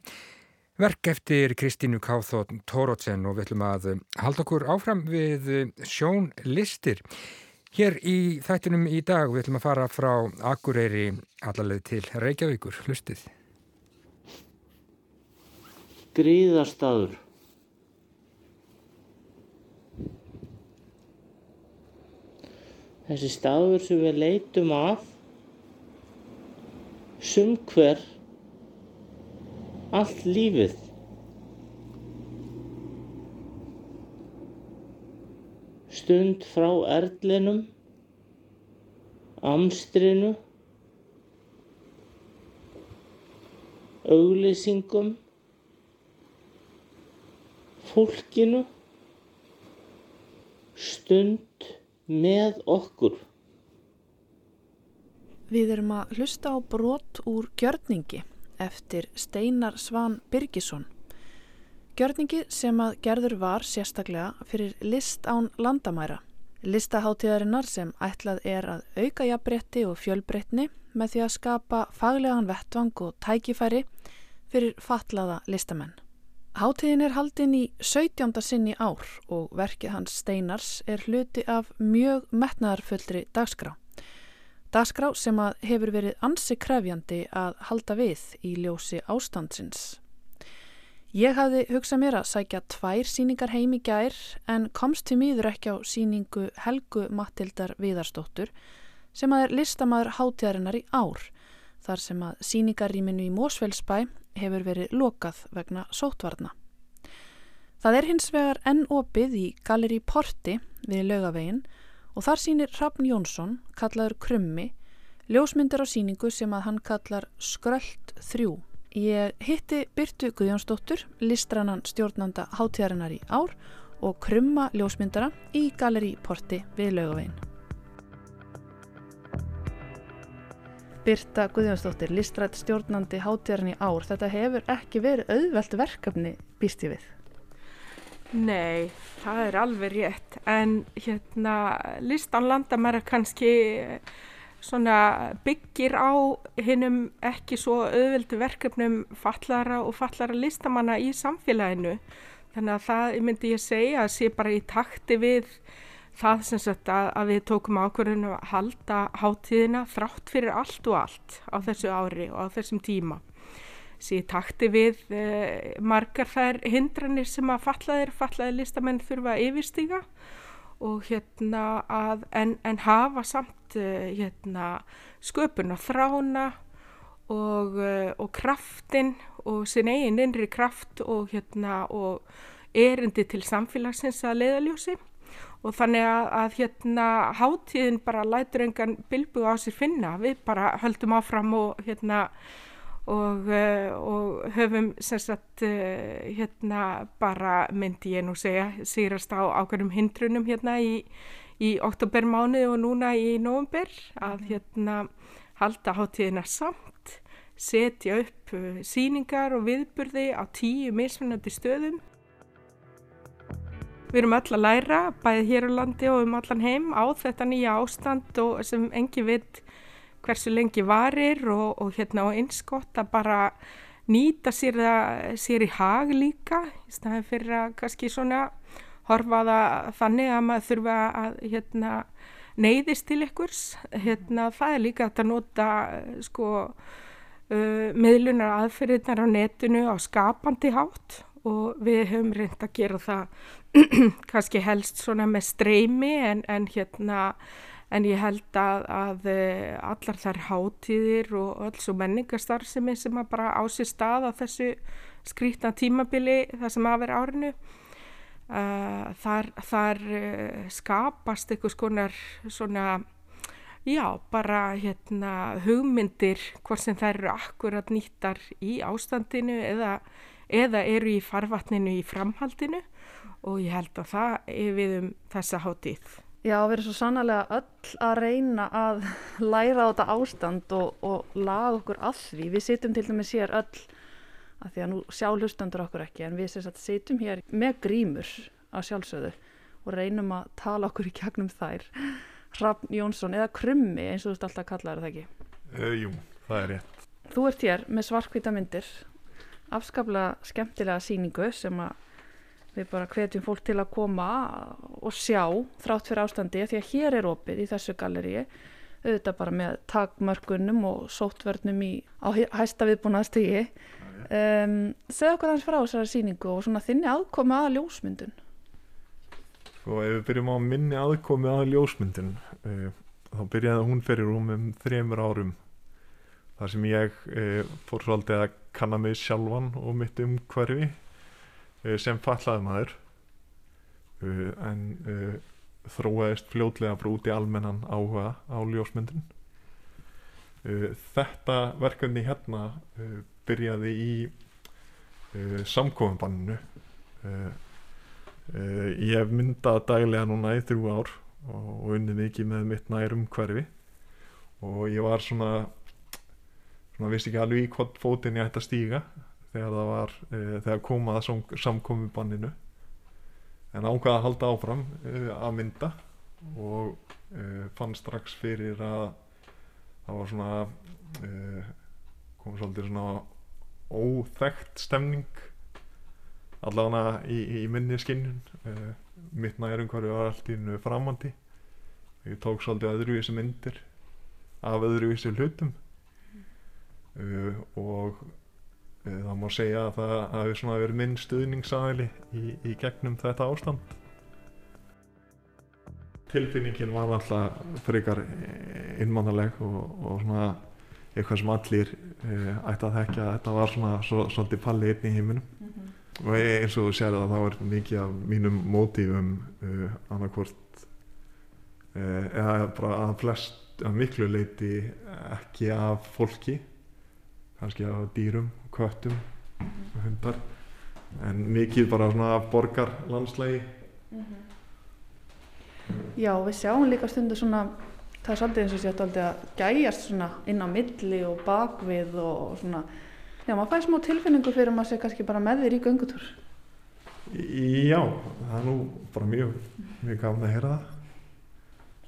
Verk eftir Kristínu Káþótt Tórótsen og við ætlum að halda okkur áfram við sjónlistir. Hér í þættinum í dag við ætlum að fara frá Akureyri allaveg til Reykjavíkur. Hlustið. Gríðarstaður Þessi staður sem við leitum að sumhver allt lífið. Stund frá erlinum amstrinu auglýsingum fólkinu stund með okkur. Við erum að hlusta á brot úr Gjörningi eftir Steinar Svan Birgisson. Gjörningi sem að gerður var sérstaklega fyrir list án landamæra. Listaháttíðarinnar sem ætlað er að auka jafnbretti og fjölbrettni með því að skapa faglegan vettvang og tækifæri fyrir fatlaða listamenn. Háttíðin er haldinn í 17. sinni ár og verkið hans Steinars er hluti af mjög metnaðarfullri dagskrá. Dagskrá sem að hefur verið ansi krefjandi að halda við í ljósi ástandsins. Ég hafði hugsað mér að sækja tvær síningar heim í gær en komst til mýður ekki á síningu Helgu Matildar Viðarstóttur sem að er listamæður háttíðarinnar í ár þar sem að síningarrýminu í Mósfellsbæ hefur verið lokað vegna sótvarna. Það er hins vegar enn opið í Galeri Porti við lögavegin og þar sínir Hrafn Jónsson, kallaður Krummi, ljósmyndir á síningu sem að hann kallar Skröld 3. Ég hitti Byrtu Guðjónsdóttur, listrannan stjórnanda hátíðarinnar í ár og krumma ljósmyndara í Galeri Porti við lögavegin. Birta Guðjónsdóttir, listrætt stjórnandi hátíðarinn í ár. Þetta hefur ekki verið auðvelt verkefni býst ég við. Nei, það er alveg rétt. En hérna, listan landamæra kannski svona byggir á hinnum ekki svo auðveldu verkefnum fallara og fallara listamanna í samfélaginu. Þannig að það myndi ég segja að sé bara í takti við það sem sagt að, að við tókum ákverðinu að halda hátíðina þrátt fyrir allt og allt á þessu ári og á þessum tíma. Sér takti við eh, margar þær hindranir sem að fallaðir, fallaðir listamenn þurfa að yfirstíga og hérna að en, en hafa samt eh, hérna sköpun og þrána og, eh, og kraftin og sin eigin innri kraft og hérna og erindi til samfélagsins að leiðaljósi og þannig að, að hérna hátíðin bara lætur engan bilbu á sér finna, við bara höldum áfram og hérna og, uh, og höfum sem sagt uh, hérna bara myndi ég nú segja sýrast á ákveðum hindrunum hérna í, í oktobermánu og núna í november að mhm. hérna halda hátíðina samt setja upp uh, síningar og viðburði á tíu mismunandi stöðum Við erum öll að læra, bæðið hér á landi og um allan heim á þetta nýja ástand og sem engi veit hversu lengi varir og, og hérna á einskott að bara nýta sér, það, sér í hag líka í staðin fyrir að kannski svona horfa það þannig að maður þurfa að hérna, neyðist til ykkurs. Hérna, það er líka að nota sko, uh, miðlunar aðferðinar á netinu á skapandi hátt og við höfum reynd að gera það kannski helst svona með streymi en, en hérna en ég held að, að eh, allar þær hátíðir og alls og menningarstarfsemi sem að bara á sér stað á þessu skrítna tímabili það sem að vera árinu uh, þar, þar uh, skapast eitthvað skonar svona já bara hérna hugmyndir hvort sem þær eru akkurat nýttar í ástandinu eða, eða eru í farvatninu í framhaldinu og ég held að það er við um þessa hátíð. Já, við erum svo sannlega öll að reyna að læra á þetta ástand og, og laga okkur því. Við sittum til dæmis hér öll að því að nú sjá hlustandur okkur ekki en við sitjum hér með grímur á sjálfsögðu og reynum að tala okkur í kjagnum þær Hrafn Jónsson eða Krummi eins og þú ert alltaf að kalla það ekki Uh, jú, það er rétt. Þú ert hér með svarkvita myndir afskaplega skemmtilega síningu sem að við bara hvetjum fólk til að koma og sjá þrátt fyrir ástandi því að hér er opið í þessu galleríi auðvitað bara með takmörkunum og sóttvörnum í, á hæ- hæsta viðbúnaðstígi um, segð okkur hans frá þessari síningu og svona þinni aðkomi að ljósmyndun. Sko, ef við byrjum á minni aðkomi að ljósmyndin, uh, þá byrjaði hún fyrir rúmum þremur árum. Þar sem ég uh, fór svolítið að kanna mig sjálfan og mitt umhverfi. uh, sem fallaði maður. Uh, en uh, þróaðist fljótlega bara út í almennan áhuga á ljósmyndin. Þetta verkefni hérna byrjaði í samkofinbanninu. Ég hef myndað daglega núna í þrjú ár og, unnið mikið með mitt nær umhverfi og ég var svona svona vissi ekki alveg í hvort fótinn ég ætti að stíga þegar það var uh, þegar komað sam, samkomi banninu en ákvaða að halda áfram uh, að mynda og uh, fann strax fyrir að það var svona uh, kom svolítið svona óþekkt stemning allavega í, í minni skinnun mitt nærumhverfi var allt í hennu framandi. Ég tók svolítið öðruvísi myndir af öðruvísi hlutum. Uh, og uh, það má segja að það hafi svona verið minn stuðningsaðili í, í gegnum þetta ástand. Tilfinningin var alltaf frekar innmannaleg og, og svona eitthvað sem allir uh, ætti að þekka þetta var svona svo, svolítið palli einn í heiminum. Og e- eins og þú sér að það var mikið af mínum mótífum uh, annarkvort uh, eða bara að flest að miklu leiti ekki af fólki kannski af dýrum, köttum og hundar. En mikið bara svona borgarlandslægi Já, við sjáum líka stundu svona það er svolítið eins og sétt aldrei að gæjast svona inn á milli og bakvið og svona, já, maður fæði smá tilfinningu fyrir að maður sé kannski bara með þér í göngutúr. Já, það er nú bara mjög, mjög gaman að heyra það.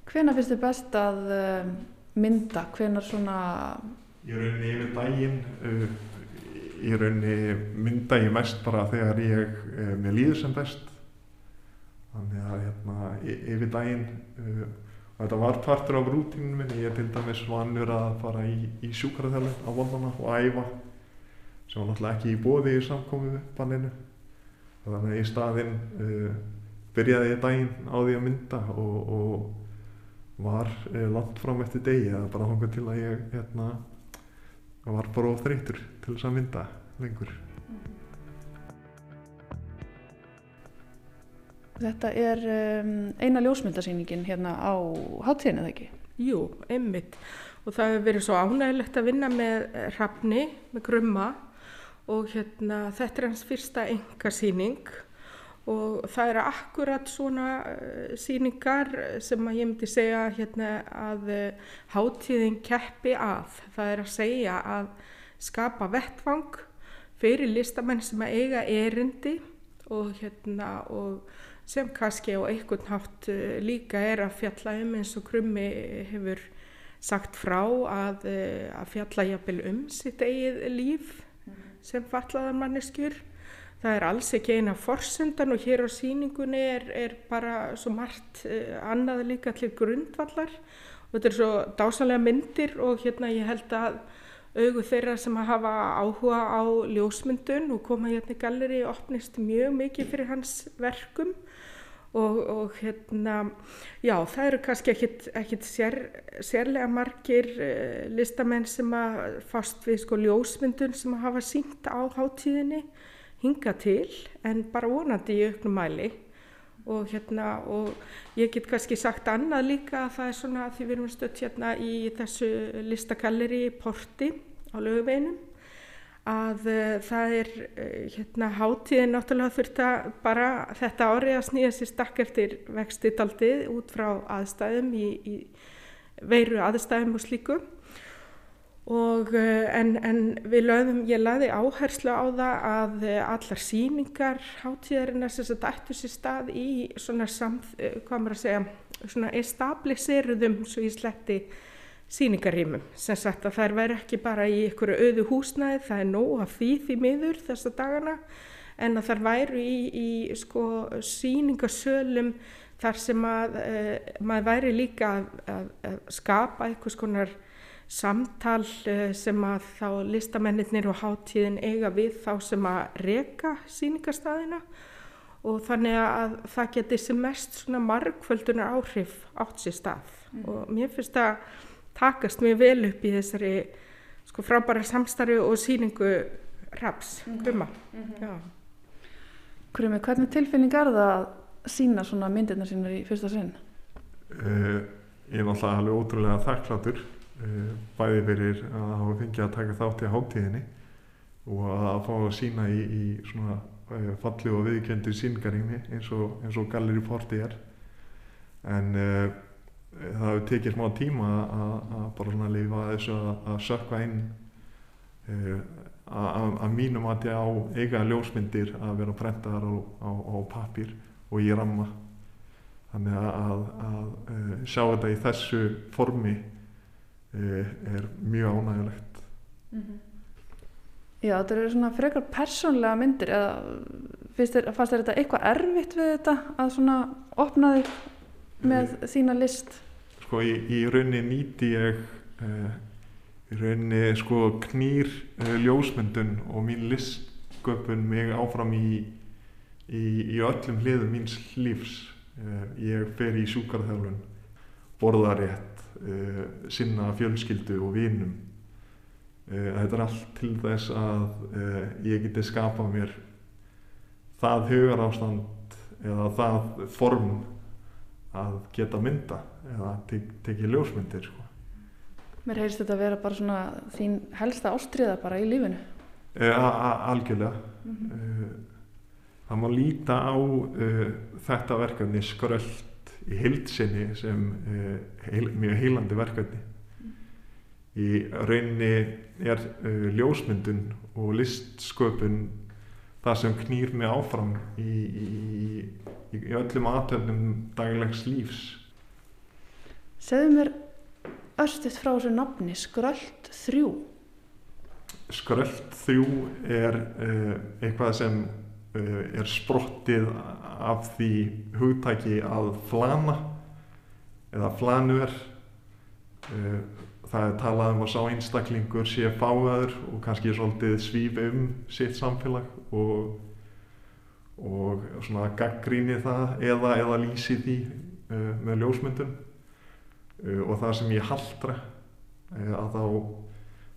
Hvenær finnst þið best að um, mynda, hvenær svona Í rauninni yfir daginn uh, í rauninni mynda ég mest bara þegar ég uh, mér líður sem best. Þannig að hérna yfir daginn uh, og þetta var partur af rútínunum minni. Ég er til dæmis vanur að fara í, í sjúkraþjálfin á volvana og æfa sem var náttúrulega ekki í bóði í samkomi banninu þannig að í staðinn uh, byrjaði ég daginn á því að mynda og, og var uh, langt fram eftir degi. Eða bara honga til að ég hérna var bara of þreytur til þess að mynda lengur Þetta er um, eina ljósmyndasýningin hérna á hátíðinu eða ekki? Jú, einmitt. Og það hefur verið svo ánægilegt að vinna með Hrafni, með Grumma og hérna, þetta er hans fyrsta engasýning og það eru akkurat svona uh, sýningar sem að ég myndi segja hérna, að uh, hátíðin keppi að. Það er að segja að skapa vettvang fyrir listamenn sem að eiga erindi og, hérna, og sem kannski á einhvern hátt uh, líka er að fjalla um eins og Krummi hefur sagt frá að, að fjalla jafnvel um sitt eigið líf sem fallaðar manneskjur. Það er alls ekki eina forsendan og hér á síningunni er, er bara svo margt uh, annað líka til grundvallar. Og þetta er svo dásalega myndir og hérna ég held að augu þeirra sem að hafa áhuga á ljósmyndun og koma hérna í galleri opnist mjög mikið fyrir hans verkum. Og, og hérna, já það eru kannski ekkit, ekkit sér, sérlega margir uh, listamenn sem að fast við sko ljósmyndun sem að hafa sínt á hátíðinni hinga til en bara vonandi í auknum mæli. Og hérna og ég get kannski sagt annað líka að það er svona að því við erum stött hérna í þessu listakalleri Porti á löguveinum að uh, það er uh, hérna hátíðin náttúrulega þurft að bara þetta árið að snýja sér stakk eftir vextitaldið út frá aðstæðum í, í veiru aðstæðum og slíku og eh, en, en við lögðum, ég laði áherslu á það að eh, allar síningar hátíðarinnar sem þetta ættu sér stað í svona samt, eh, hvað maður að segja, svona establiseruðum svo í sletti síningarýmum sem sagt að þær væri ekki bara í ykkur auðu húsnæði, það er nóg af því því miður þessa dagana en að þær væru í, í sko síningasölum þar sem að uh, maður væri líka að, að, að skapa einhvers konar samtal uh, sem að þá listamennir og hátíðin eiga við þá sem að reka síningarstaðina og þannig að það geti sem mest svona margföldunar áhrif átt sér stað mm. og mér finnst að takast mjög vel upp í þessari sko frábæra samstarfi og síningu raps, mm -hmm. krumma mm -hmm. Krumi, hvernig tilfinning er það að sína svona myndirna sínar í fyrsta sinn? Uh, ég er náttúrulega alveg ótrúlega þakkláttur bæði fyrir að hafa fengið að taka þátt í háttíðinni og að fá að sína í, í svona uh, falli og viðkjöndu síngarinni eins og, og Galleri Porti er. En það hefur tekið smá tíma að bara svona lifa þessu að sökka inn uh, að mínum að ég á eiga ljósmyndir að vera prentaðar á, á, á papír og í ramma. Þannig að, að, að uh, sjá þetta í þessu formi uh, er mjög ánægulegt mm -hmm. Já, þetta eru svona frekar persónlega myndir eða fannst þér þetta eitthvað erfitt við þetta að svona opna þig með þína list? sko í, í rauninni nýti ég uh, í rauninni sko knýr uh, ljósmyndun og mín listsköpun mig áfram í, í, í öllum hliðum míns lífs uh, ég fer í sjúkarþjálfun borðarétt sinna fjölskyldu og vinum þetta er allt til þess að ég geti skapað mér það hugar ástand eða það form að geta mynda eða tek, tekið ljósmyndir sko. Mér heyrst þetta að vera bara svona þín helsta ástriða bara í lífinu Algjörlega mm -hmm. Það má líta á uh, þetta verkefni skröld í heilsinni sem uh, heil, mjög heilandi verkefni í rauninni er uh, ljósmyndun og listsköpun það sem knýr mig áfram í, í, í, í öllum aðtöndum daglegs lífs Segðu mér östuðt frá þessu nafni Skröld 3. Skröld 3 er uh, eitthvað sem er sprottið af því hugtæki að flana eða flanuver. Uh, það er talað um að sá einstaklingur sé fáaður og kannski svolítið svíf um sitt samfélag og, og svona gaggríni það eða, eða lýsi því með ljósmyndun uh, og það sem ég haldra að þá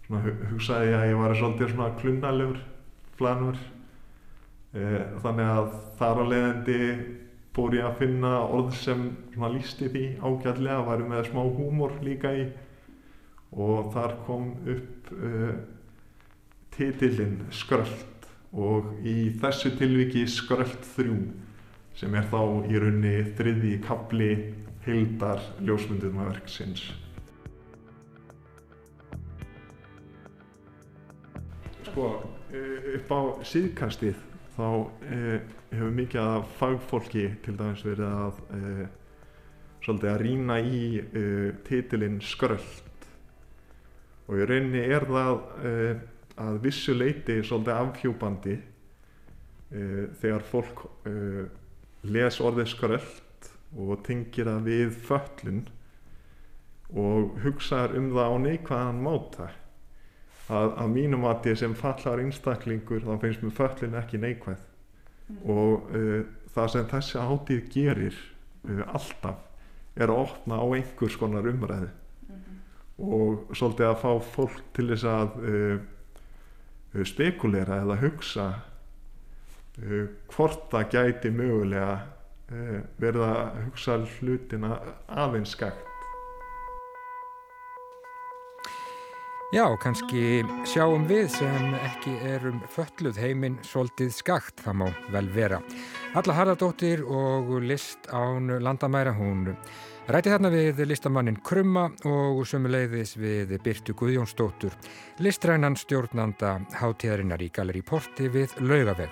svona, hugsaði að ég var svolítið svona klunnalegur flanur uh, þannig að þar á leiðandi fór ég að finna orð sem lísti því ágætlega varu með smá húmor líka í og þar kom upp titillin Skröld og í þessu tilviki Skröld 3 sem er þá í raunni þriði kapli hildar ljósmyndumarverksins. Sko, eh, upp á síðkastið þá eh, hefur mikið að fagfólki til dæmis verið að eh, svolítið að rýna í eh, titilinn Skröld og í rauninni er það eh, að vissu leiti svolítið afhjúbandi eh, þegar fólk les orðið Skröld og tengir það við föllun og hugsaður um það á neikvæðan máta að, að mínum að því sem fallar einstaklingur þá finnst mér föllun ekki neikvæð mm. og uh, það sem þessi átíð gerir uh, alltaf er að opna á einhvers konar umræðu mm. og svolítið að fá fólk til þess að uh, spekulera eða hugsa hvort það gæti mögulega verða að hugsa hlutina aðeins Já, kannski sjáum við sem ekki erum fölluð heiminn svolítið skakt, það má vel vera. Alla Harðardóttir og list án landamæra, hún Ræti þarna við listamannin Krumma og sömuleiðis við Byrtu Guðjónsdóttur, listrænan stjórnanda hátíðarinnar í Galeri Porti við Laugaveg.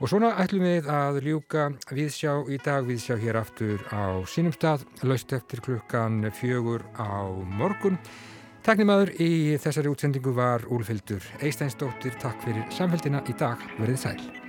Og svona ætlum við að ljúka viðsjá í dag, viðsjá hér aftur á sínum stað, laust eftir klukkan fjögur á morgun. Taknimaður í þessari útsendingu var Úlfildur Eisteinsdóttir. Takk fyrir samfélgina í dag. Verðið sæl.